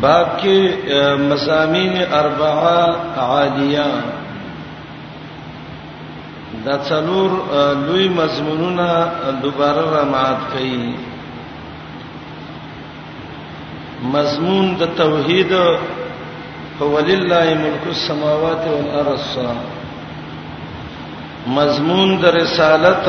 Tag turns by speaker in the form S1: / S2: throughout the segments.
S1: باب کې مزامین اربعه عالیه دا څلور لوی مضمونونه دوباره را مات کړي مضمون د توحید ولله ملک السماوات والارض مضمون د رسالت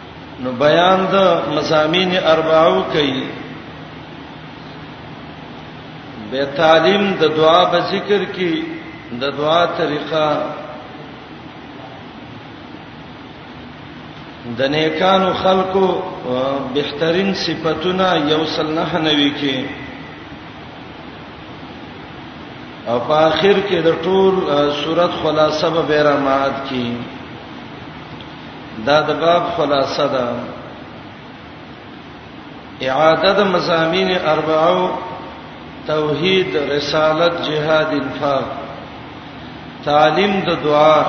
S1: نو بیان د مزامین اربعو کوي به تعلیم د دعا په ذکر کې د دعا طریقه د نیکانو خلقو بهترین صفاتونه یو سل نه نوي کې او په اخر کې د ټول صورت خلاصه به بیرمات کې دا د باب خلاصه ده اعاده د مزامین اربعو توحید رسالت جهاد انفاق تعلیم د دعا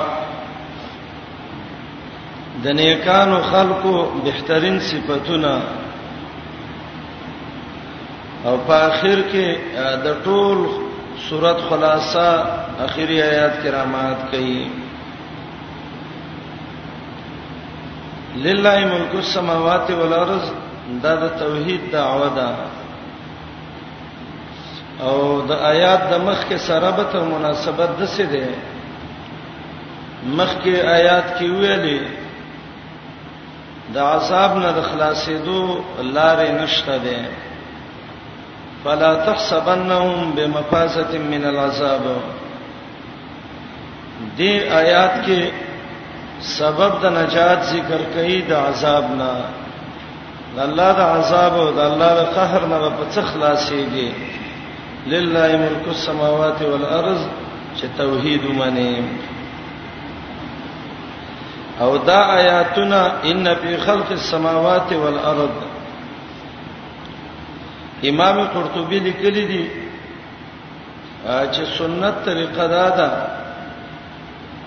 S1: د نیکانو خلقو بهترین صفاتونه او په اخر کې د ټول صورت خلاصہ اخیری آیات کرامات کوي لله ملک السماوات والارض دا د توحید دعوه ده او د آیات د مخ کې سره به ته مناسبت د څه ده مخ کې آیات کې ویلې د عذاب نه د خلاصېدو لارې نشته ده فلا تحسبنهم بمفازه من العذاب دې آیات کې سبب د نجات ذکر کړي د عذاب نه الله د عذاب او د الله د قهر نه په څه خلاصيږي لله ملک السماوات والارض چې توحید ومني او دا آیاتنا ان فی خلق السماوات والارض امام قرطبی لیکلی دی چې سنت طریقه دا ده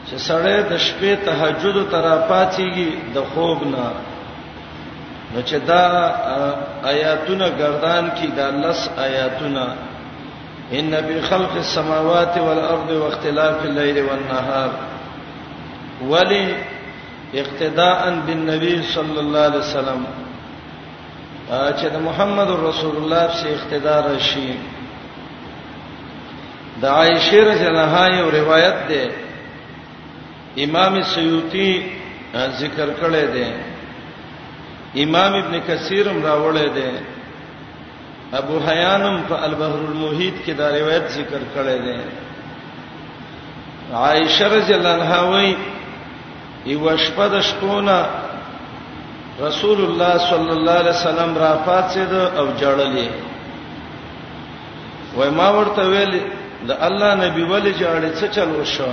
S1: چې سړی د شپې تهجد تر پاتېږي د خوب نه نو چې دا آیاتونه گردان کی دا لس آیاتونه ان فی خلق السماوات والارض واختلاف الليل والنهار ولی اقتداء بالنبي صلی الله علیه وسلم چې د محمد رسول الله په اقتدار شي د عائشه رضی الله عنها یو روایت ده امام سیوطی ذکر کړی دی امام ابن کثیر هم راوړی دی ابو حیانم په البحر المحیط کې دا روایت ذکر کړی دی عائشه رضی الله عنها وایي یو شپه د شپونه رسول الله صلی الله علیه وسلم را پاتید او جړلې وای ما ورته ویل د الله نبی ولې جړې څه چل وشو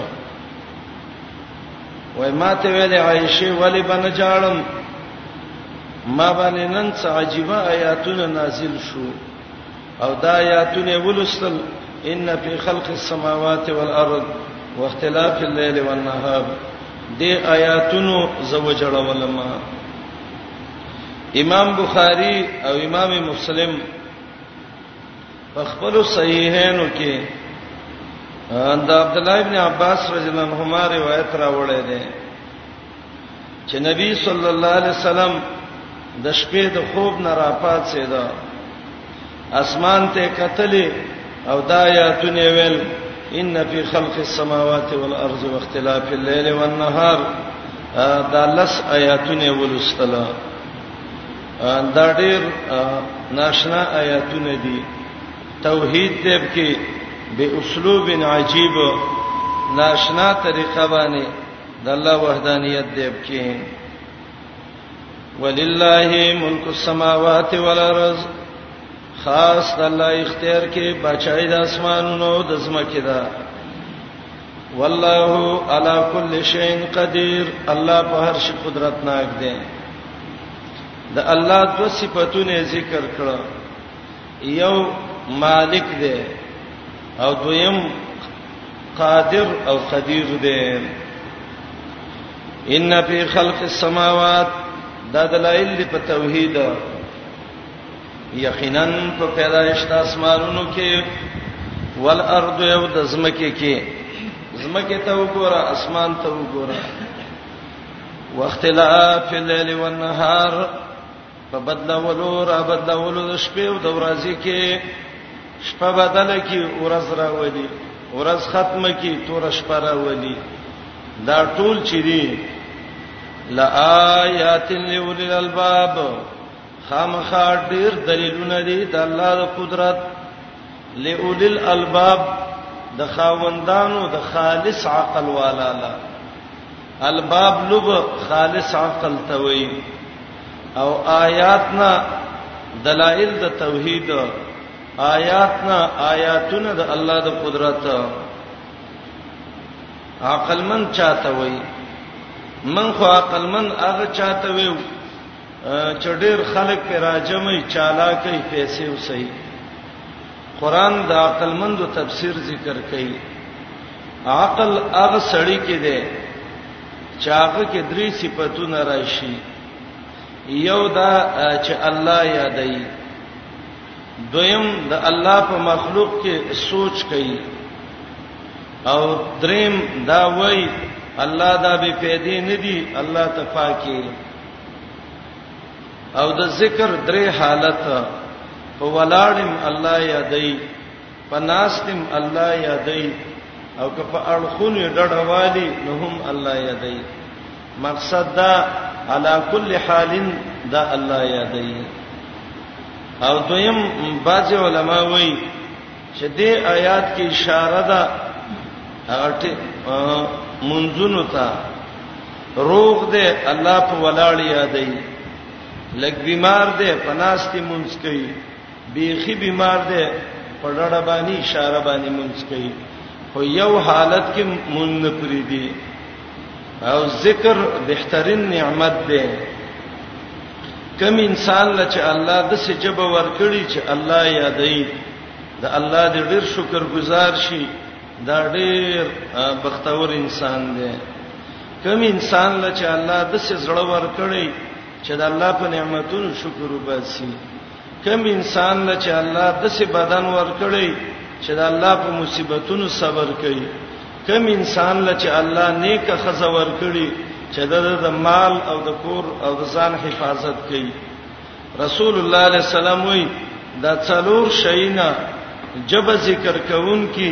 S1: وای ما ته ویل عائشه ولې بنه جړم ما باندې نن څه عجیب آیاتونه نازل شو او دا آیاتونه ولستل ان فی خلق السماوات والارض واختلاف الليل والنهار دې آیاتونو زوجړولما امام بخاری او امام مسلم په خپل صحیحینو کې دا عبد الله ابن عباس رضی الله عنهما روایت راوړی دی چې نبی صلی الله علیه وسلم د شپې د خوب نه راپات سي دا اسمان ته کتلې او دا آیاتونه ویل ان فی خلق السماوات والارض واختلاف الليل والنهار دا لس آیاتونه ولستله دا ډېر ناشنا آیاتونه دي توحید دې کې به اسلوب عجیب ناشنا طریقه باندې د الله وحدانیت دی بچی ولله ملک السماوات والارض خاص د الله اختیار کې بچای د اسمانونو د زمکه ده والله علی کل شیء قدیر الله په هر شي قدرت ناک دی د الله دو صفاتونه ذکر کړه یو مالک دی او دویم قادر او قدیر دی ان فی خلق السماوات دا دلایل دی په توحید یقینا په پیدایش د اسمانونو کې والارض یو د زمکه کې زمکه ته وګوره اسمان ته وګوره واختلاف الليل والنهار په بدلولو را بدلولو د شپې او د ورځې کې شپه بدل کی ورځ راولي ورځ ختم کی تور شپه راولي دا ټول چې دي لآیات لولی الباب خامخا ډیر دلیلونه دي د الله د قدرت لولی الباب د خاوندانو د خالص عقل والا لا الباب لب خالص عقل توي او آیاتنا دلائل د توحید آیاتنا آیاتونه د الله د قدرت عقل من چاته وای من خو عقل من هغه چاته وای چې ډېر خلک په راجمې چالاکې پیسې وسې قران د عقل مند تفسیر ذکر کړي عقل هغه سړی کې دی چاغه کې درې صفاتونه راشي یو دا چې الله یادای دویم د الله په مخلوق کې سوچ کوي او دریم دا وای الله دا به پیدا نه دی الله تفاکی او د ذکر درې حالت په ولاړم الله یادای په ناستم الله یادای او که په اړخونو ډډه والی نو هم الله یادای مقصد دا علا کل حال دا الله یادای او دویم بعض علما وایي چې دې آیات کې اشاره ده هغه منځونو ته روغ دې الله په ولاړ یادای لګ بیمار دې پناستي مونږ کوي بیخی بیمار دی په ډړه باندې اشاره باندې مونږ کوي خو یو حالت کې مونږ نه پری دی او ذکر بهترین نعمت دی کم انسان له چې الله د څه جبه ورکړي چې الله یادای د الله دې ډیر شکر گزار شي دا ډیر بختور انسان دی کم انسان له چې الله د څه زړه ورکړي چې د الله په نعمتونو شکر وباسي کوم انسان له چې الله د سي بدن ورکړي چې د الله په مصیبتونو صبر کوي کوم انسان له چې الله نیک خزه ورکړي چې د مال او د کور او د ځان حفاظت کوي رسول الله علیه السلام وی دا څلور شینا جب ذکر کوون کی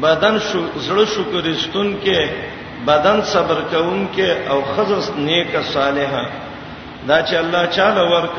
S1: بدن شو زړه شکر استون کې بدن صبر کوون کې او خزس نیک صالحه دا چې الله چاله ورک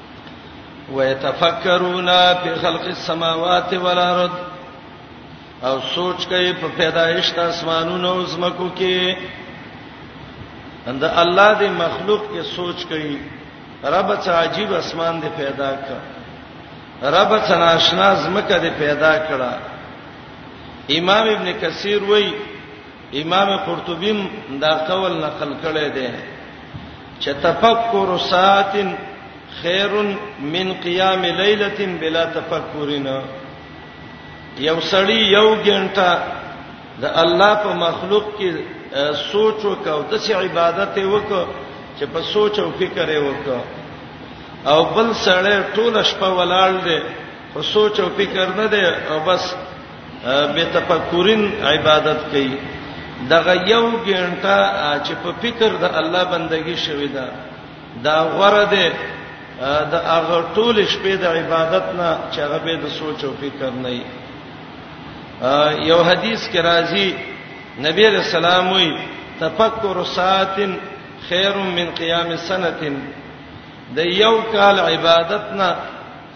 S1: ويتفکرون فی خلق السماوات والارض او سوچ کوي په پیدایښت اسمانونو او زمکو کې اند الله دې مخلوق کې سوچ کوي رب څه عجیب اسمان دې پیدا کړ رب څه ناشنا زمکه دې پیدا کړه امام ابن کثیر وایي امام قرطبی دا قول نقل کړی دی چې تفکر ساعت خیر من قیام لیلۃ بلا تفکرین یو سړی یو غنټه د الله په مخلوق کې سوچ وکاو د سې عبادت وکاو چې په سوچ او فکر وکاو او بل سړی ټول شپه ولاړ دی خو سوچ او فکر نه دی او بس به تفکرین عبادت کوي دغه یو ګنټه چې په فکر د الله بندگی شوی دا دا غره ده د هغه ټول شپې د عبادت نه چې هغه به د سوچ او فکر نه وي یو حدیث کې راځي نبی رسول الله وي تفکر ساعتن خیر من قیام سنتن د یو کال عبادت نه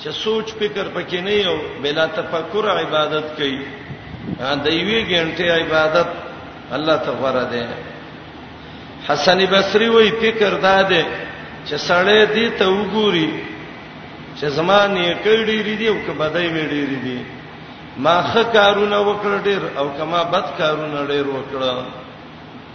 S1: چې سوچ فکر پکې نه یو بلا تفکر عبادت کوي د یوې غنټې عبادت الله تبارک دی حسن بصری وایي فکر دا دی چې سړی دې ته وګوري چې زمانه کړي ری دی او کبدای وی ډیر دی ما خه کارونه وکړ ډیر او کما بد کارونه ډیر وکړ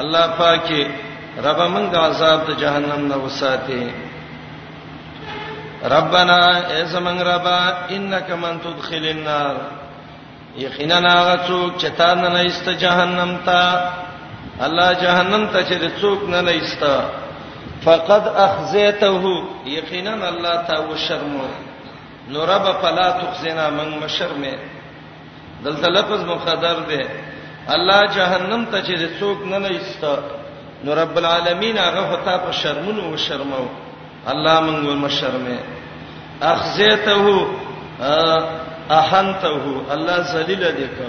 S1: الله پاک رب موږ د عذاب د جهنم نه وساتي ربنا ازمن ربا انك من تدخل النار یقینا هغه څوک چې تا نه ایست جهنم ته الله جهنم ته چې څوک نه ایست فقد اخزيته یقینا الله تا وشرمو نو رب فلا تخزنا من مشرمه دلته لفظ مقدر دی الله جهنم ته چې څوک نه نه ایست نو رب العالمین هغه هتا په شرمونو او شرمو الله مونږ ور شرمه اخزیته احنته الله ذلیل دی کو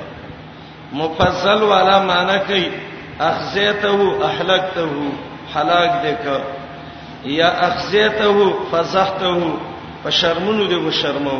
S1: مفصل والا معنی کوي اخزیته احلقته هلاک دی کو یا اخزیته فزحته په شرمونو دی و شرمو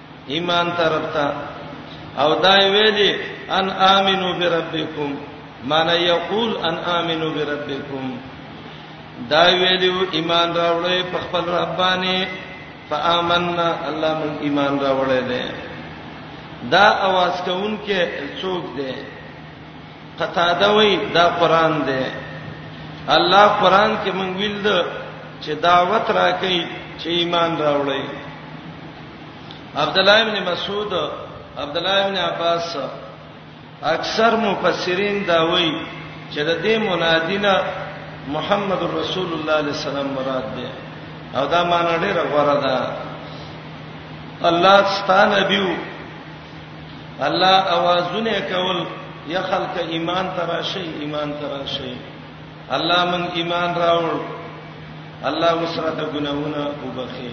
S1: ایمان ترتا او دای ویلی ان امنو بربکم معنی یقول ان امنو بربکم دا ویلو ایمان راوړې په خپل رب باندې فآمنا الله من ایمان راوړې ده دا आवाज کون کې څوک ده قطاده وای دا قران ده الله قران کې مونږ ویل چې دعوت راکې چې ایمان راوړې عبد الله ابن مسعود عبد الله ابن عباس اکثر مفسرین دا وایي چې د دې منادینا محمد رسول الله علیه السلام مراد دی او دا معنی ډیره غوړه ده الله ستانه بیو الله اوازونه کول یا خلک ایمان تراشی ایمان تراشی الله من ایمان راوړ الله وسره ته ګناونه وبخي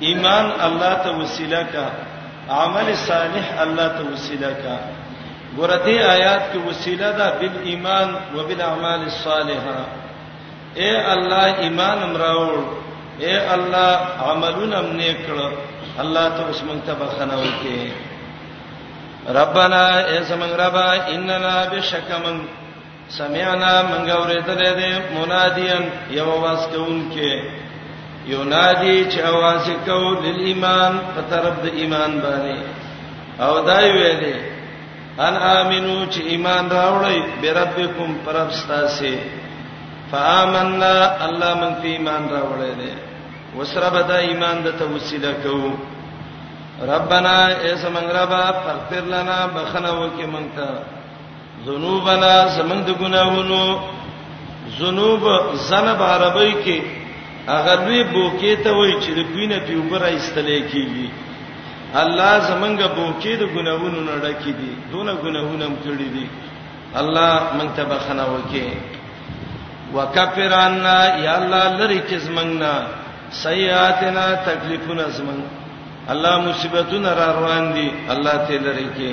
S1: ایمان الله ته وسیله کا عمل صالح الله ته وسیله کا ورته آیات کې وسیله ده بل ایمان او بل اعمال الصالحه اے الله ایمان امراول اے الله عملونه هم نیکړ الله ته اوس مونږ ته بخنه وکې ربانا اے سمنګ ربا اننا بشکمن سمعنا من غوریدل دې منادیان یو واس کوونکې یو نادی چې आवाज کو د ایمان په طرف د ایمان باندې او دای ویلې ان امنو چې ایمان راوړی بربکم پرب ستاسو فآمنا الله من په ایمان راوړی دې وسره به دا ایمان د توسیله کوو ربنا ایسمن ربا فاغفر لنا بخنه وکي مونږ ته ذنوبنا زمنګ د ګناهونو ذنوب زنب عربی کې هغه لوی بوکې ته وای چې د کوینه په اوپر ایستلې کیږي الله زمنګ بوکې د ګناهونو نه ډکې دي دونه ګناهونه هم کړې دي الله مونږ ته بخنه وکې وکفر عنا یا الله لری کې زمنګنا سیئاتنا تکلیفنا زمنګ الله مصیبتونه را روان دي الله ته لری کې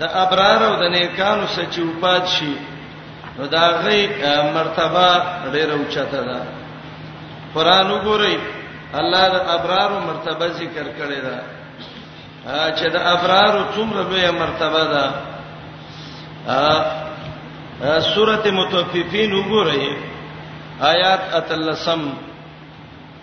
S1: د ابرار او د نیکانو سچې وپات شي نو دا غي مرتبه ډیره اوچته ده قران وګورئ الله د ابرار مرتبه ذکر کړی ده چې د ابرار څومره لوی مرتبه ده سورته متوففین وګورئ آیات اتلسم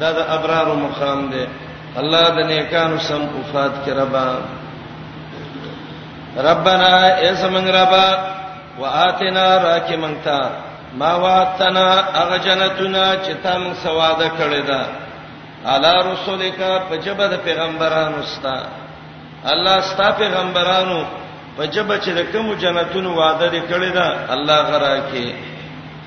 S1: دا د ابرار مقام دی الله د نیکانو سم وفات کربا ربنا اسمن ربا واتنا راکی منتا ما واتنا اغه جنتنا چې تم سواده کړی دا علی رسولک په جبه د پیغمبرانو ستا الله ستا پیغمبرانو په جبه چې د کوم جنتونو وعده دې کړی دا الله غرا کې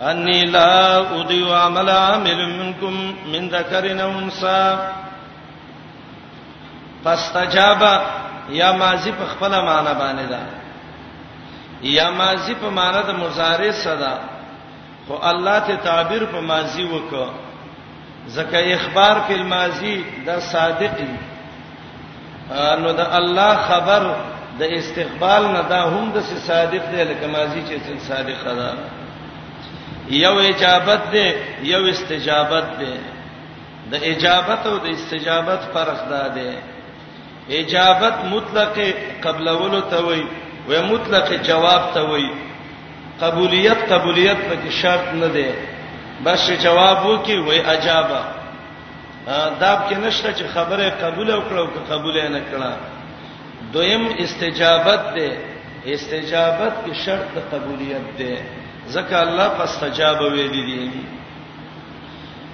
S1: انی لا اضیع عمل عامل منکم من ذکر او انثى فاستجاب یا ماضی په خپل معنی باندې ده یا ماضی په معنی د مضارع صدا خو الله ته تعبیر په ماضی وکړه ځکه اخبار په الماضی دا صادق دی نو د الله خبر د استقبال نه دا هم د صادق دی لکه ماضی چې څنګه صادق ده یو اجابت دی یو استجابت دی د اجابت او د استجابت فرق دا دی اجابت مطلق قبلولو ته وای و مطلق جواب ته وای قبولیت قبولیت پکې شرط نه دی بس جواب وکي وای اجابه دا کې نشته چې خبره قبول او کړو که قبول نه کړه دویم استجابت ده استجابت کې شرط د قبولیت ده ځکه الله فاستجاب ویلي دي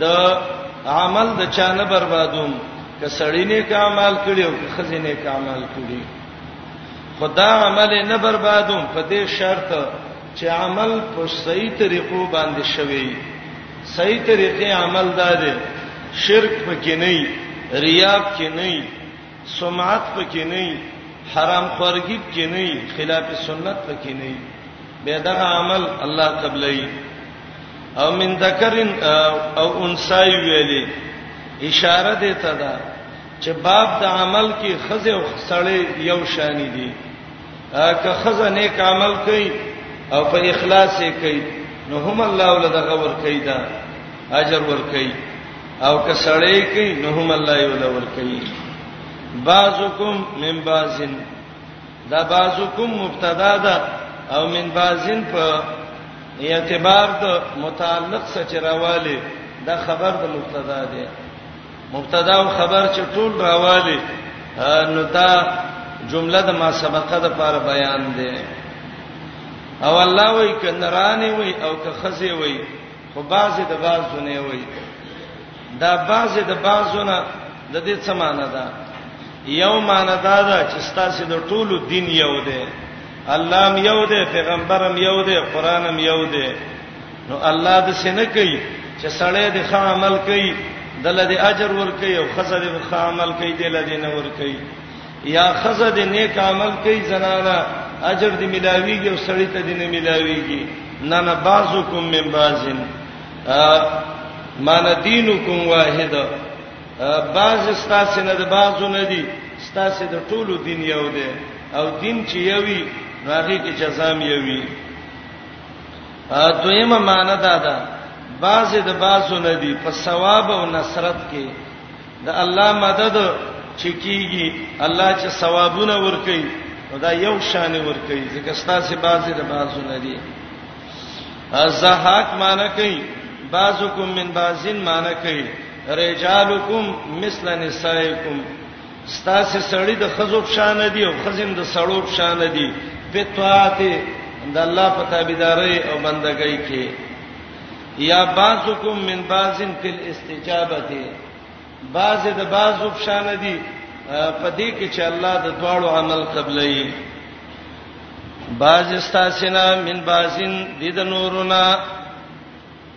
S1: د عمل د چا نه بربادوم که سړی نه کمال کړي او که خزینه کمال کړي خدا عمل نه بربادوم په دې شرط چې عمل په صحیح طریقو باندې شوی صحیح طریقې عمل دار شرک پکې نه ریا پکې نه سمعت پکې نه وي حرام خورګي پکې نه وي خلاف سنت پکې نه وي به دا عمل الله قبلای او من ذکرن او انسای ویلې اشاره ده ته دا چې باب د عمل کې خزه او سړی یو شان دي که خزه نیک عمل کوي او په اخلاص یې کوي نو هم الله ول دغه ور کوي دا اجر ور کوي او که سړی کوي نو هم الله یې ول ور کوي بعضکم من بعضن دا بعضکم مبتدا ده او من بعضن په اعتبار د متعلق سره راواله دا خبر د مبتدا ده مبتدا او خبر چې ټول راوالي نو دا جمله د ما سبقه د لپاره بیان دی او الله وای کنرانی وای او که خزی وای خو بعضی د بعضونه وای دا بعضی د بعضونه د دې څه معنی ده یو معنی دا ده چې ستاسو د ټولو دین یو دی الله م یو دی پیغمبرم یو دی قرانم یو دی نو الله د سینه کوي چې سړی د ښه عمل کوي دل د اجر ور کوي او خزه د ښه عمل کوي دل د نه ور کوي یا خزه د نیک عمل کوي زنانا اجر د ملاویږي او سړی ته د نه ملاویږي نه نه بعضکم من بعضن مان دینکم واحد بعض ستاسو نه د بعضو نه دي ستاسو د ټولو دین یو دی او دین چې یوي راغی کې جزام یوي دویمه معنی دا ده بعضی د بعضو ندی په ثواب او نصرت کې د الله مدد چې کیږي الله چې ثوابونه ور کوي دا یو شان ور کوي ځکه ستاسو بعضی د بعضو ندی زهاک معنی کوي بعضکم من بعضین معنی کوي رجالکم مثل نسائکم ستاسو سړی د خزو په شان دی او خزم د سړو په شان دی په طاعت د الله په تابعداري او بندګۍ کې یا بعضکم من بعضن فی الاستجابه بعض د بعضو په شان دی په دې کې چې الله د دواړو عمل قبلې بعض استاسنا من بعضن د نورنا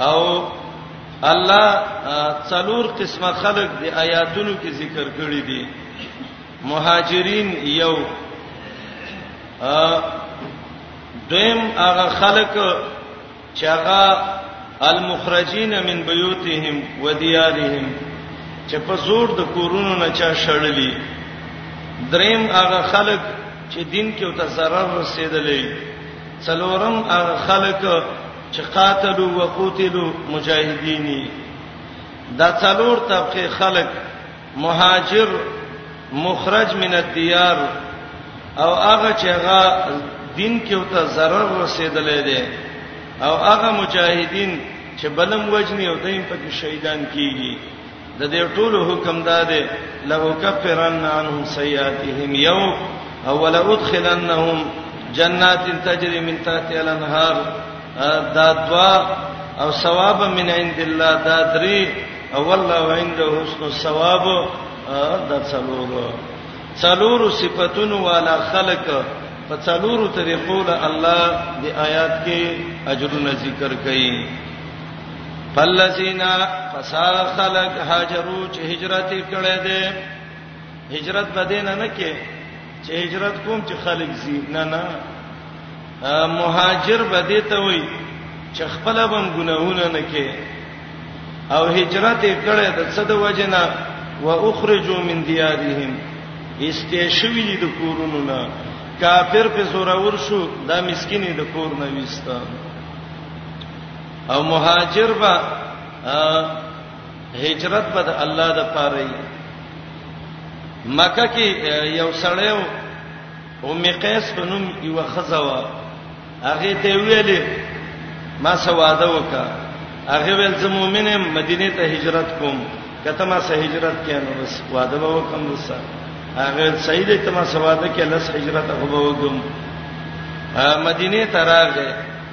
S1: او الله څلور قسمه خلق دی آیاتونو کې ذکر کړی دي مهاجرین یو دویم هغه خلق چې هغه المخرجین من بیوتهم و دیارهم چې په زور د کورونو نه چا شړلی دریم هغه خلک چې دین کې او ته zarar رسیدلې څلورم هغه خلک چې قاتلو و قتلو مجاهدینی دا څلور طبقه خلک مهاجر مخرج من الديار او هغه چې هغه دین کې وته zarar رسیدلې دي او هغه مجاهدین چې بلم وجنی او دیم په شهیدان کیږي د دې ټولو حکم دا دی لو کفرن عنهم سیئاتهم یو او ولا ادخلنهم جنات تجري من تحتها الانهار دا دوا او ثواب من عند الله دا درې او والله عنده حسن الثواب دا څلور څلور صفاتونو والا خلق په څلورو طریقو له الله دی آیات کې اجرونه ذکر کړي فلذینا فسا خلق هاجرو چې هجرت کړي دي هجرت بدینه نه کې چې هجرت کوم چې خلق زی نه نه مهاجر بده ته وای چې خپل بم ګناهونه نه کې او هجرت کړي د څه د وجنه واخرجوا من ديارهم استشوی دي د کورونو نه کافر په زورور شو دا مسکینه د کور نه وستا او مهاجر با هجرت به د الله د پاره وي مکه کې یو سړی او مقیس په نوم یو خزوا هغه ته ویلې ما سواده وکا هغه ول زه مؤمنه مدینه ته هجرت کوم کته ما سه هجرت کینو بس واده به وکم وسه هغه سید ته ما سواده کې لس هجرت هو به وګم مدینه ته راغی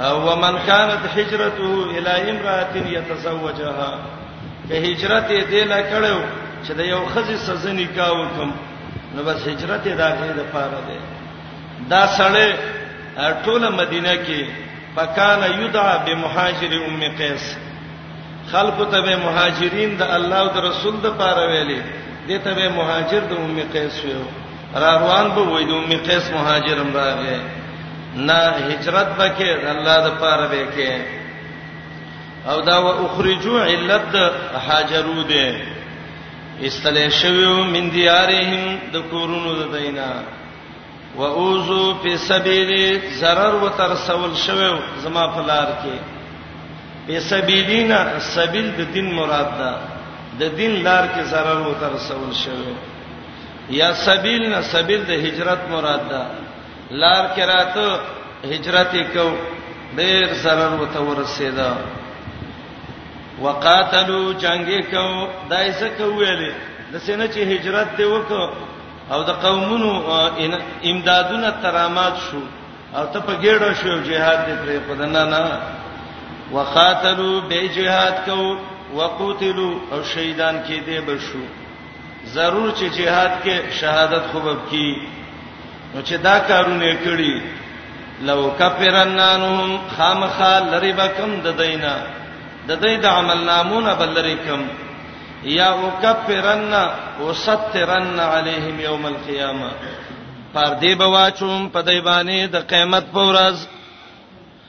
S1: ومن كانت هجرته الى امراه يتزوجها که هجرت یې دله کړو چې د یو خزي سزا نکاح وکم نو بس هجرت یې داخله د پاره ده دا سړی ټوله مدینه کې پکانه یدعا به مهاجر ام قیس خلق ته به مهاجرین د الله او د رسول د پاره ویلي دته به مهاجر د ام قیس ویو را روان به وې د امي قیس مهاجرم راغې نه هجرت بکې الله د پاره به کې او دا و اخرجو علت هاجرو ده استلې شویو من دیارهم د کورونو د دینا و اوزو په سبیل zarar و تر سوال شویو زما په لار کې په سبیلینا سبیل د دین مراد ده د دین لار کې zarar و تر سوال شویو یا سبیل نه سبیل د هجرت مراد ده لار کې راته هجرت کو ډیر zarar وته ورسېدا وقاتلو جنگ کو دای څه کویلې د سینې چې هجرت دی وکړو او د قومونو امدادونه ترامات شو او ته په ګډه شو jihad دې پرې خدانا نه وقاتلو به jihad کو وقتلو او شهیدان کې دې بشو ضرور چې جهاد کې شهادت خوب کی نو چې دا کارونه کړی لو کفرنانهم خامخا لری بکم د دینا د دې د عمل نامونه بلری کم یا وکفرن وسترن علیهم یوم القیامه پر دې بواچوم په دې باندې د قیامت په ورځ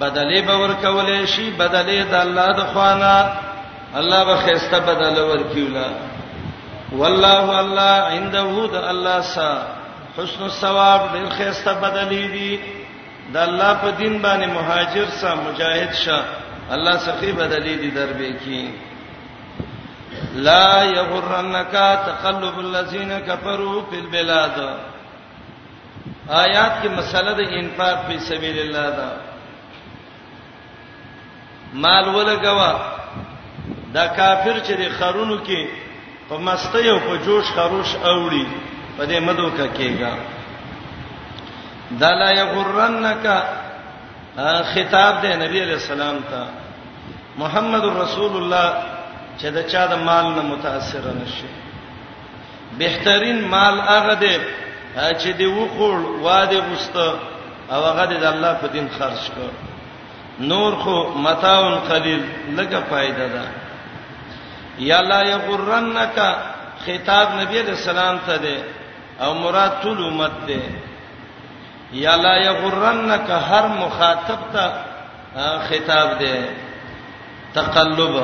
S1: بدلې به ورکولې شي بدلې د الله د خوانه الله به خسته بدل ورکیولا والله الله عنده د الله سا حسن الثواب ډیر خسته بدلې دي د الله په دین باندې مهاجر سا مجاهد شه الله سخی بدلې دي دربې کی لا یغرنک تقلب الذین کفروا فی البلاد آیات کې مسله د انفاق په سبیل الله ده مال ولګوا دا کافر چې د خرونو کې په مستی او په جوش خروش اوړي په دې مدو کا کېګا دا لا یغرنک خطاب دی نبی علیہ السلام ته محمد رسول الله چې دا چا د مال نه متاثر نشي بهترین مال هغه دی چې دی وخور واده غوست او هغه د الله په دین خرج کړ نور خو متاع قلیل لګه فائدہ ده یا لا یغرنک خطاب نبی علیہ السلام ته ده او مراد ټول امت ده یا لا یغرنک هر مخاطب ته خطاب دی تقلب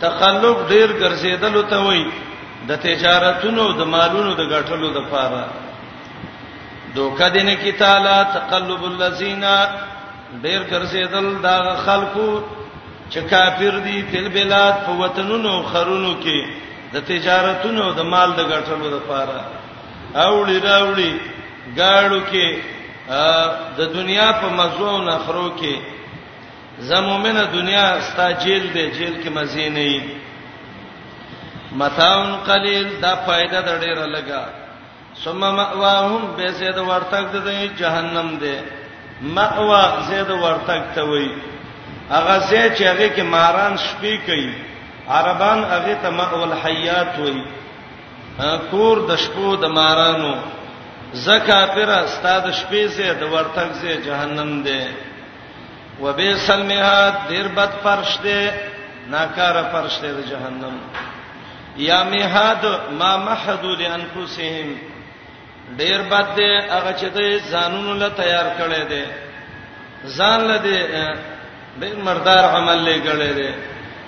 S1: تقلب ډیر ګرځیدل ته وای د تجارتونو د مالونو د غټلو د پاره دوکه دینه کی تعالی تقلب الذین ډیر ګرځیدل دا خلکو چې کافر دي په بلاد په وطنونو خرونو کې د تجارتونو د مال د غټلو د پاره اوړي راوړي گاړو کې د دنیا په مزو او نخرو کې زمومنه دنیا ستا جیل دی جیل کې مزه نه وي متاون قلیل دا فائدہ د ډیره لګا ثم مأواهم به زید ورتګ د جهنم دی مأوا زید ورتګ ته وای هغه زه چې هغه کې ماران شپې کوي عربان هغه ته مأول حیات وای کور د شپو د مارانو زکا پر استاد شپې زه د ورتګ زه جهنم دی وبې سلمهات ډیر بد فرش دی ناکار فرش دی د جهنم یا میحد ما محدود انفسهم ډیر بد دی هغه چې دوی ځانونو له تیار کړي دي ځان له دې ډیر مردار عمل لې کړي دي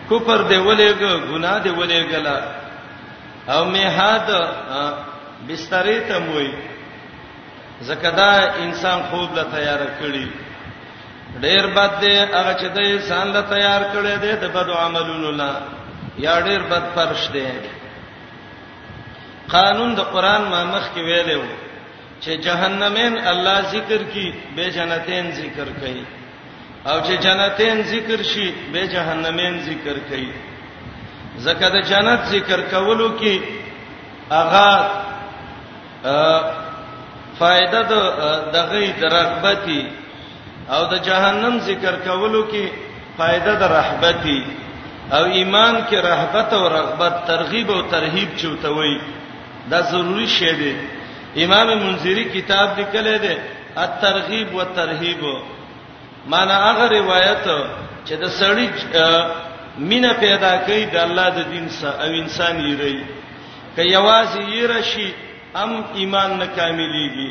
S1: کوپر دی ولېګ ګناه دی ولېګلا او میحات بسترې ته موي زکه دا انسان خوب له تیار کړي ډیر بد دی هغه چې دوی ځان له تیار کړي دي د بد عملونو لا یا ډیر بد پرش دی قانون د قران ما مخ کې ویلو چې جهنمین الله ذکر کی به جنتین ذکر کړي او چې جنتین ذکر شي به جهنمین ذکر کړي زکه د جنت ذکر کولو کې اغا فائدہ د دغه درغبتی او د جهنم ذکر کولو کې فائدہ د رحبت او ایمان کې رحبت او رغبت ترغیب او ترهیب چوته وي دا ضروری شی دی امام منذری کتاب لیکل دی الترغیب والترهیب معنی هغه روایت چې د سړی مینا پیدا کوي د الله د دین سره او انسان یې ری کيوازي یې رشي ام ایمان نه کاملېږي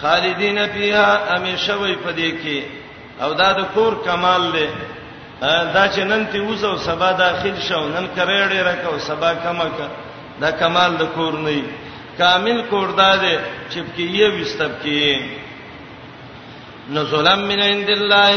S1: خالدین فیها همیشه وي پدې کې او دا د کور کمال دی دا چې نن تی وځو سبا داخل شو نن کریړې راکاو سبا کمکه دا کمال د کور نه دی کامل کور دا دی چې کې یې وستب کې نزلم من عند الله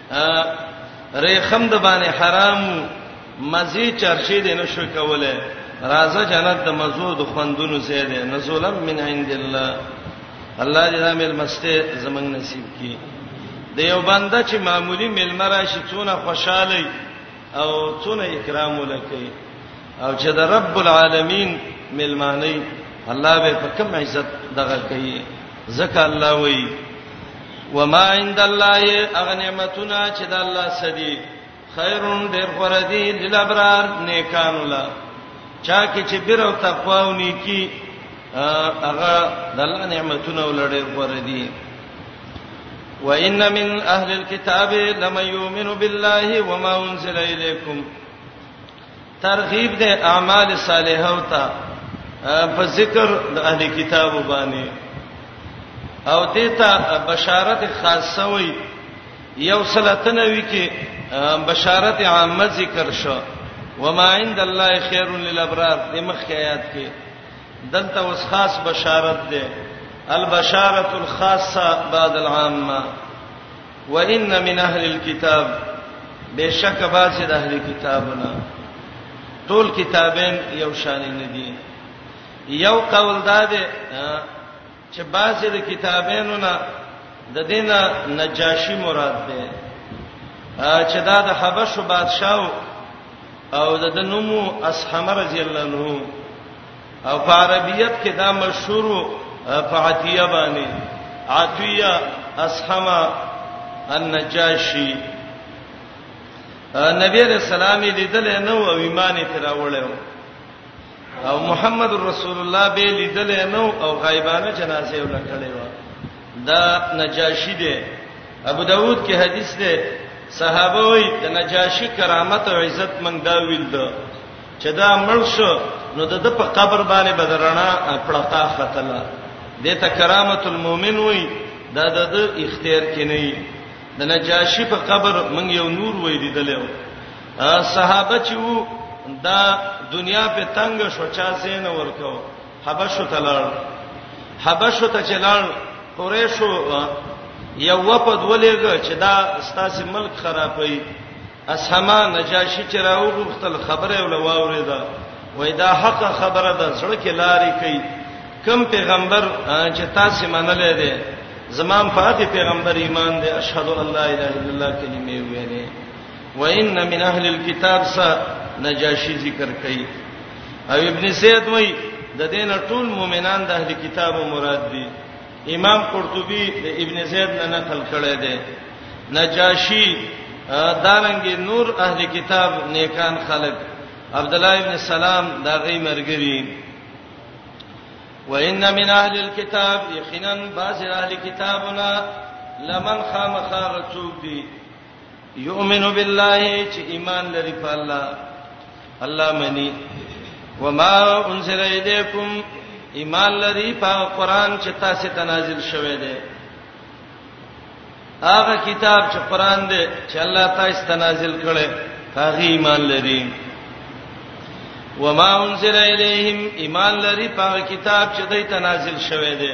S1: ریخم د باندې حرام مزي چرشي دې نه شو کوله راځه جنت د مزو د خوندونو زیاده نزولم من عند الله الله دې زمل مسته زمنګ نصیب کړي د یو بنده چې معمولی ملمرا شي څونه خوشاله او څونه اکرام ولکې او چې د رب العالمین ملمانی الله به په کوم عزت دغه کوي زکه الله وی وما عند الله اغنمتنا چې د الله سدي خیرون ډیر غره دي للابرار نیکانو لا چا کې چې بیر او تقوا او نیکی هغه د الله نعمتونه ولړې غره دي وان من اهل الكتاب لمن يؤمن بالله وما انزل اليكم ترغیب د اعمال صالحه او ته په ذکر د اهل کتاب باندې او دیتا بشارت خاصه وي یو سلطنه وی کې بشارت عامه ذکر شو وما عند الله خير للابرار د مخ آیات کې دلته وس خاص بشارت ده البشاره الخاصه بعد العامه وان من اهل الكتاب بشک باز د اهل کتابنا ټول کتابین یو شان نه دي یو قول دا دی چې باز د کتابینو نه د دینه نجاشی مراد ده چې دا د حبشو بادشاہ او د نومو اصحاب رضی الله عنه او په عربیت کې دا مشهور په عتیه باندې عتیه اسحما النجاشی نبی رسول الله لیدل نه او ایمان یې تراوړل او محمد رسول الله به لیدل نه او غیبانه جنازه یې وکړې و دا نجاشی دی ابو داود کې حدیث دی صحابه وي د نجاشی کرامت او عزت منګ دا ویل دو چې دا مړ شو نو د په قبر باندې بدرنا پړتا ختله د ته کرامت المؤمن وای دا د اختیار کې نه وي د نجاشي په قبر مونږ یو نور وای دی دلو صحابه چې وو دا دنیا په تنگ شو چا زین ورکو حبشو تلل حبشو ته چلل قریشو یو وپد ولېګ چې دا ستاسو ملک خرابوي اسهما نجاشی چې راوغوښتل خبره ول واورې ده وای دا حق خبره ده سره کې لارې کوي کم پیغمبر چې تاسو منلې ده زمام فاطی پیغمبر ایمان ده اشهد ان لا اله الا الله کلمې ویلې وان من اهل الكتاب س نجاشی ذکر کوي او ابن سید وای د دین ټول مؤمنان د اهل کتابو مراد دي امام قرطبي د ابن زید نه نقل کړی دی نجاشی دارنګ نور اهل کتاب نیکان خلق عبد الله ابن سلام دا غي مرګري وان من اهل الكتاب یقینا بعض اهل کتابنا لمن خامخا رسول دي یؤمن بالله چې ایمان لري په الله الله منی وما انزل الیکم ایمان لري په قران چې تاسو ته نازل شوه دی هغه کتاب چې قران دی چې الله تاسو ته نازل کړي هغه ایمان لري وما انزل الیہم ایمان لري په کتاب چې دوی ته نازل شوه دی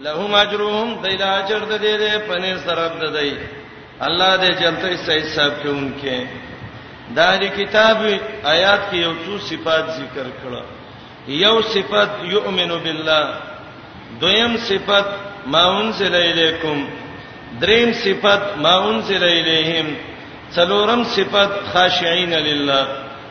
S1: لهم اجرهم دیل اجر د دې دې پنه سرب د دی الله دې جنته صحیح صاحب کې انکه دا دې کتاب آیات کې یو څو صفات ذکر کړه یو صفت یؤمن بالله دویم صفت ما انزل الیکم دریم صفت ما انزل الیہم څلورم صفت خاشعين لله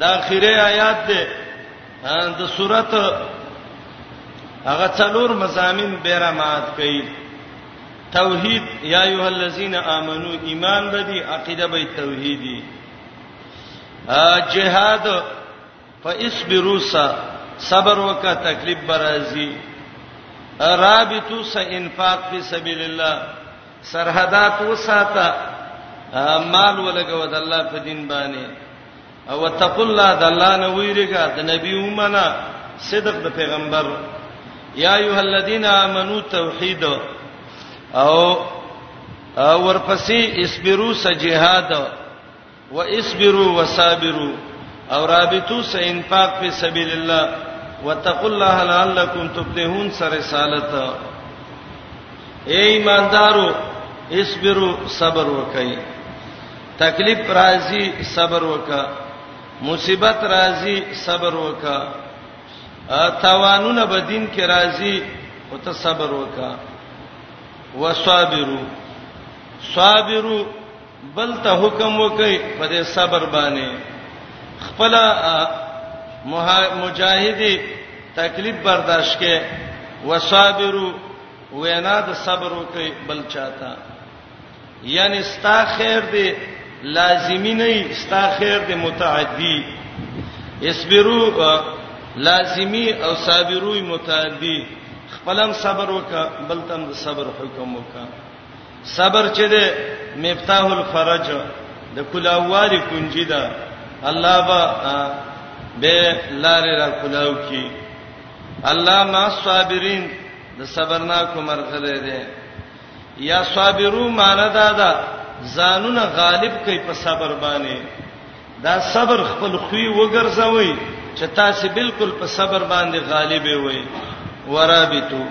S1: دا اخیری آیات ده د سورۃ هغه څلور مزامین بیره مات کړي توحید یا ایه الذین آمنو ایمان بدی عقیده به توحیدی جهاد فاصبروا صبر وکا تکلیف برازي رابطو س انفاق فی سبیل الله سرحدات وساته مال ولګو د الله په دین باندې او وتقوا الله د الله نه ویریګا د نبی ومنه صدق د پیغمبر یا ایه الذین آمنو توحید او ورپسې اسبرو سجهاد و اصبروا وصابروا او رابطو سه انفاق په سبیل الله وتقوا الله لعلکم تفلحون سر رسالت اے ایماندارو اصبروا صبر وکئ تکلیف راځي صبر وکا مصیبت راځي صبر وکا توانونه بدین کې راځي او ته صبر وکا وصابرو صابرو بل ته حکم وکي په دې صبر باندې خپل مجاهدی تکلیف برداشت کې وصابرو وینا د صبر وکي بل چاته یعنی ستا خیر دی لازمی نه ستا خیر دی متعدی اصبرو لازمی او صابروی متعدی خپلم صبر وکا بل تم صبر حکم وکا صبر چې ده مفتاح الفرج د کلاوالي کنجي ده الله با به لار را کلاو کی الله ما صابرین د صبرناکو مرغله ده یا صابرو معنی دا ده ځانونه غالب کوي په صبر باندې دا صبر خپل خوی وګرځوي چې تاسو بالکل په صبر باندې غالب وي ورابطو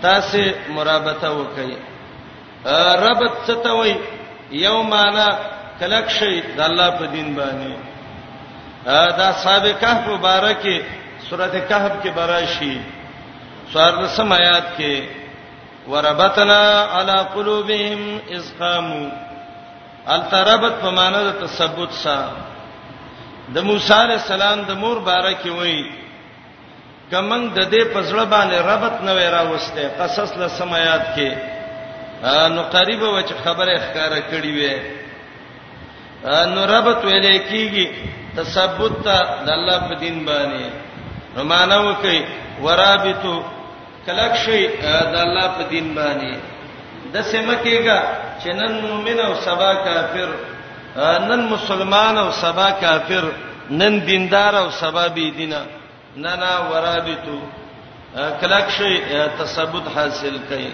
S1: تاسو مرابطه وکړئ ربط څه ته وي یو معنا کلک شي د الله په دین باندې دا صاحب کهف مبارکه سورته کهف کې براشي سوار لسم آیات کې وربتنا علی قلوبهم اذ قاموا التربت په معنی د تثبت سره د موسی علی السلام د مور باره کې وایي کمن د دې پزړه باندې ربط نه وې راوسته قصص له سمات کې نو قریب و چې خبره ښکارا کړی وې نو ربط ویلې کیږي تثبت د الله په دین باندې نو معنا وکي ورابطو کلک شي د الله په دین باندې د سمکیګه چې نن مؤمن او سبا کافر نن مسلمان او سبا کافر نن دیندار او سبا بی دینه نه نه ورابطو کلک شي تثبت حاصل کړي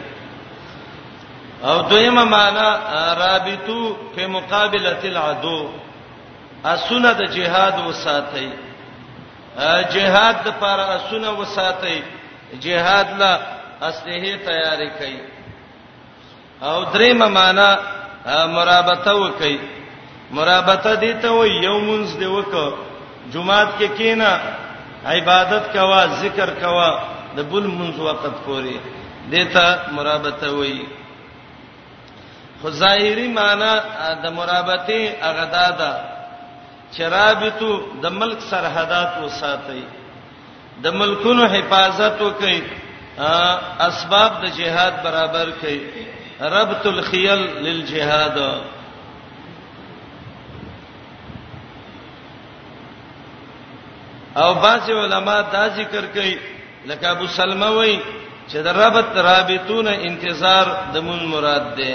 S1: او دویمه معنا رابطو په مقابله العدو اسونه د جهاد وساتئ جهاد لپاره اسونه وساتي جهاد لا اسلحه تیارې کوي او درېمه معنا مرابطه وکي مرابطه دي ته و یومنز دی وک جمعات کې کینا عبادت کوا ذکر کوا د بل منځ وخت پوري دیتا مرابطه وایي خو ظاهری معنی د مرابطه هغه دادا چې رابطو د ملک سرحدات وساتي د ملکونو حفاظت وکړي اسباب د جهاد برابر کړي ربط الخيل للجهاد او بعض علما دا ذکر کوي لکه ابو سلمہ وای چې د ربط رابطونه انتظار د مون مراد ده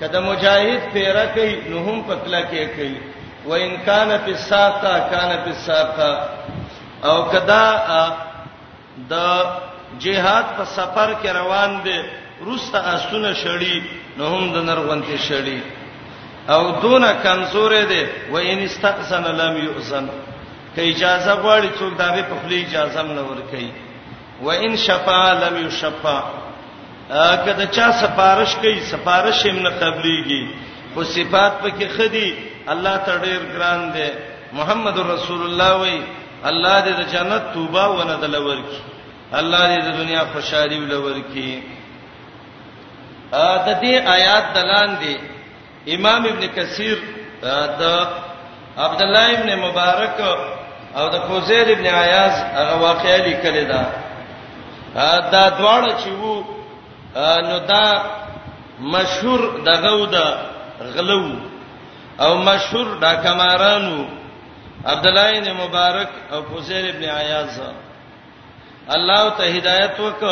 S1: کده مجاهد پیره کوي نو هم پکلا کې کوي و ان کان فی الساقه کان فی الساقه او کدا د جهاد په سفر کې روان دي روسته اسونه شړی نو هم د نرغونته شړی او دونه کمزورې دي و ان استاذن لم یؤذن که اجازه غواړي څوک داغه په خلی اجازه نه ور کوي و ان شفا لم یشفا کله چا سفارش کوي سفارش هم نه قبليږي خو صفات پکې خدي الله ته ډیر ګران دی محمد رسول الله وای الله دې د جنت توبه ونه دلور کی الله دې د دنیا خوشحالي ولور کی ا د دې آیات دلان دی امام ابن کثیر د عبد الله ابن مبارک او د فوزیل ابن عیاض هغه واقعې لیکل دا دا دواړه چې وو نو دا مشهور دغه و د غلو او مشهور دا کمارانو عبد الله ابن مبارک او فوزیل ابن عیاض الله ته هدایت وک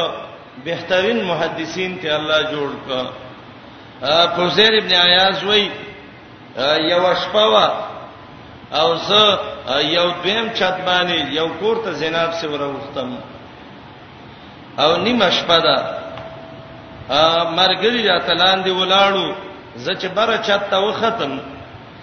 S1: بهترین محدثین ته الله جوړ ک فوزیر ابن عیاض وای یو شپه وا او زه یو دویم چت باندې یو کور ته زینب سره وروختم او نیمه شپه ده مرګری راتلان دی ولاړو زه چې بره چت ته وختم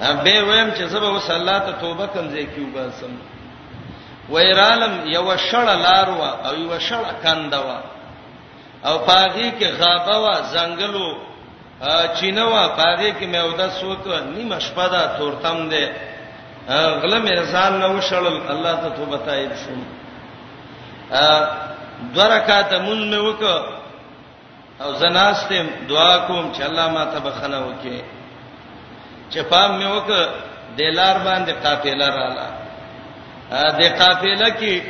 S1: به ویم چې زبر وس الله ته توبه کوم ځای کې وباسم ویرالم یو شړ لار وا او یو شړ کند وا او پاغي کې غابه وا زنګلو چینه وا پاغي کې مې ودا سوک نیمه شپه دا تورتم ده غلم رسال نو شړل الله ته توبه تایب شوم درکات مون مې وکړه او زناستم دعا کوم چې الله ما ته بخنه وکي چې پام مې وک د لار باندې قافله رااله د قافله کې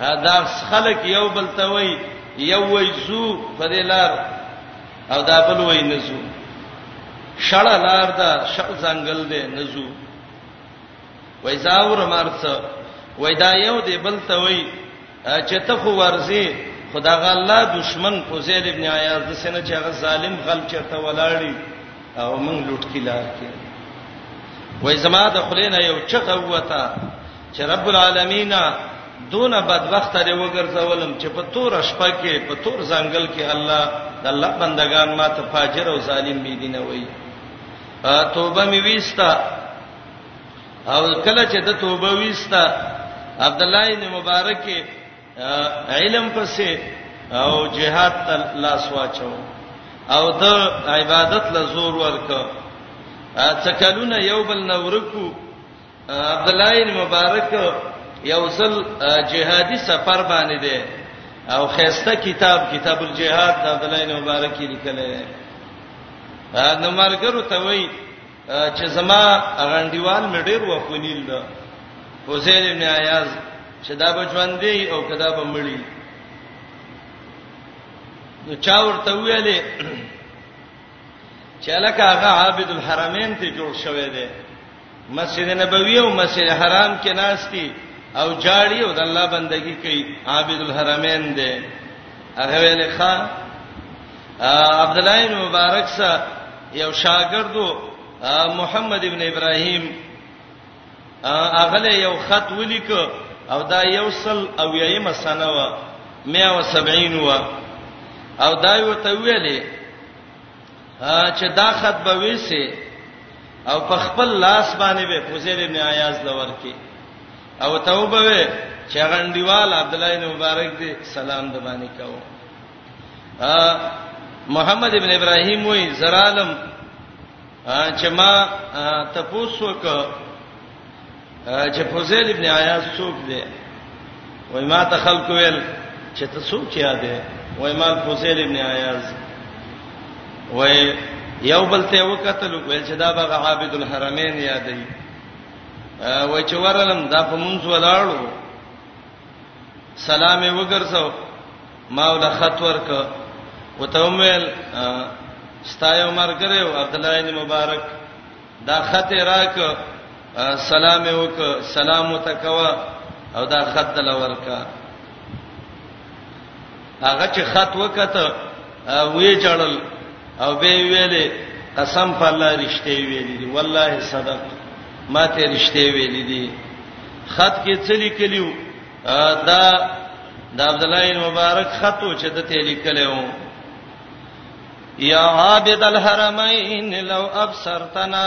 S1: دا خلک یو بل ته وای یو وای زو په دې لار او دا بل وای نزو شړه لار دا شق ځنګل دی نزو وای زاور مرڅ وای دا یو دی بل ته وای چې ته خو ورځي خدا غ الله دشمن فوزیل ابن عیاض د سینه چې هغه ظالم غل چرته ولاړی او موږ لوټ کی لار کې وای زما د خلینا یو چغه وتا چې رب العالمین دونه بدبخت دی وګرځولم چې په تور شپه کې په تور ځنګل کې الله د الله بندگان ما ته فاجر او ظالم بي دینه وای توبه می ویستا او کله چې د توبه ویستا عبد الله ابن مبارک علم پسې او جهاد ته لاس واچو او د عبادت له زور ورک څکلونه یو بل نورکو عبد الله ابن مبارک یو ځل جهادي سفر باندې دی او خيسته کتاب کتاب الجهاد د عبد الله ابن مبارک لیکل دی نو مرګرو ته وایي چې زما غنډیوال مې ډیر وخونیل ده حسین ابن عیاض چې دا به ژوند دی او کدا به مړی نو چا ورته ویلې چې لکه هغه عابد الحرمین ته جوړ شوی دی مسجد نبوی او مسجد حرام کې ناشتي او جاړي او د الله بندگی کوي عابد الحرمین دی هغه ویلې خان عبد الله بن مبارک سره یو شاګردو محمد ابن ابراهيم اغله یو خط ولیک او دا یو سل او یمه سنه و 170 و او دا یو ته ویلې چې دا خط به وېسي او په خپل لاس باندې به فوزیل ابن عیاض لور کې او توبه وې چې غنډیوال عبد الله بن مبارک دې سلام د باندې کاوه محمد ابن ابراهيم وای زرالم چې ما تپوس وک چې فوزیل ابن عیاض څوک دی وای ما ته خلق ویل چې ته څوک یا دی وای ما فوزیل ابن عیاض وای یو بل ته وکتل ویل چې دا به عابد الحرمین یادې وای چې ورلم دا په مونږ ولاړو سلام یې وګرځاو ما ول خط ورک وتومل ستایو مرګره او عبد الله بن مبارک دا خط راک سلام یې وک سلام وتکوا او دا خط لورکا هغه چې خط وکته وی چړل او به ویلې قسم په الله رښتې ویلې دي والله صدق ما ته رښتې ویلې دي خط کې څه لیکلیو دا د عبد الله مبارک خط چې د ته لیکلو یا عابد الحرمین لو ابصرتنا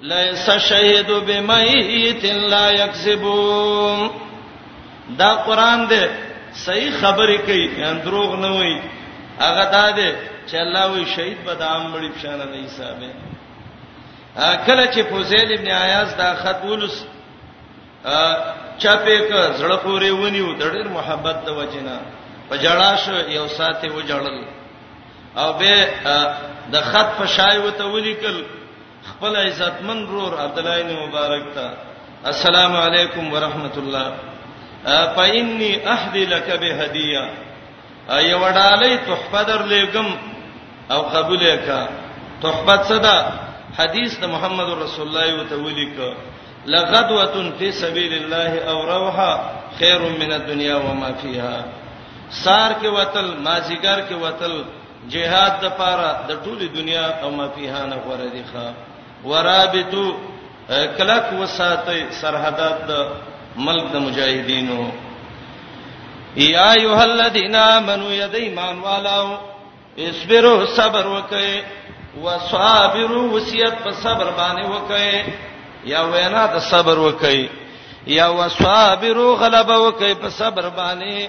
S1: ليس الشهيد بميت لا يكذب دا قران دې صحیح خبرې کوي دروغ نه وایي هغه دا دې چې الله وی شهید به د عام مړي په شان نه حسابه کله چې فوزیل ابن عیاض دا خط ولس چاپې ک زړه پورې ونیو د ډېر محبت د وجنه په جړا شو یو ساتي و جړل او به د خط په شای وته ولیکل خپل عزتمن رور عبد الله ابن مبارک ته السلام علیکم ورحمت الله فإني أهدي لك بهدية اي وډالې تحفه درلېګم او قبول وکا تحفه صدا حدیث د محمد رسول الله یو ته ولیک لغدوه فی سبیل الله او روحا خیر من الدنیا وما فیها سار کې وتل مازیګر کې وتل جهاد د پاره د ټولي دنیا او ما فيها نه غوړه دي ښا ورابطو کلک وساتي سرحدات د ملک د مجاهدینو یا ایه الذین آمنو یدیمان والاو اصبروا صبر وکئ وصابروا وصیت په صبر باندې وکئ یا وینا د صبر وکئ یا وصابروا غلبه وکئ په صبر باندې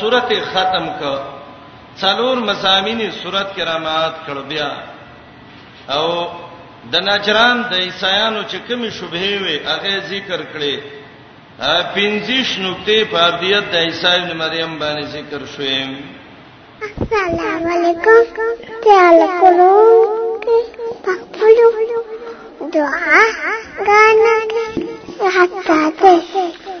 S1: سورت ختم ک څلور مزامینی سورت کرامات کړ بیا او د نجران د عیسایانو چې کومې شوبه وي هغه ذکر کړي پنځیش نقطې په ابدیت د عیسی ابن مریم باندې ذکر شوې
S2: السلام علیکم تعال کولو پخپلو دعا غانا حتا ته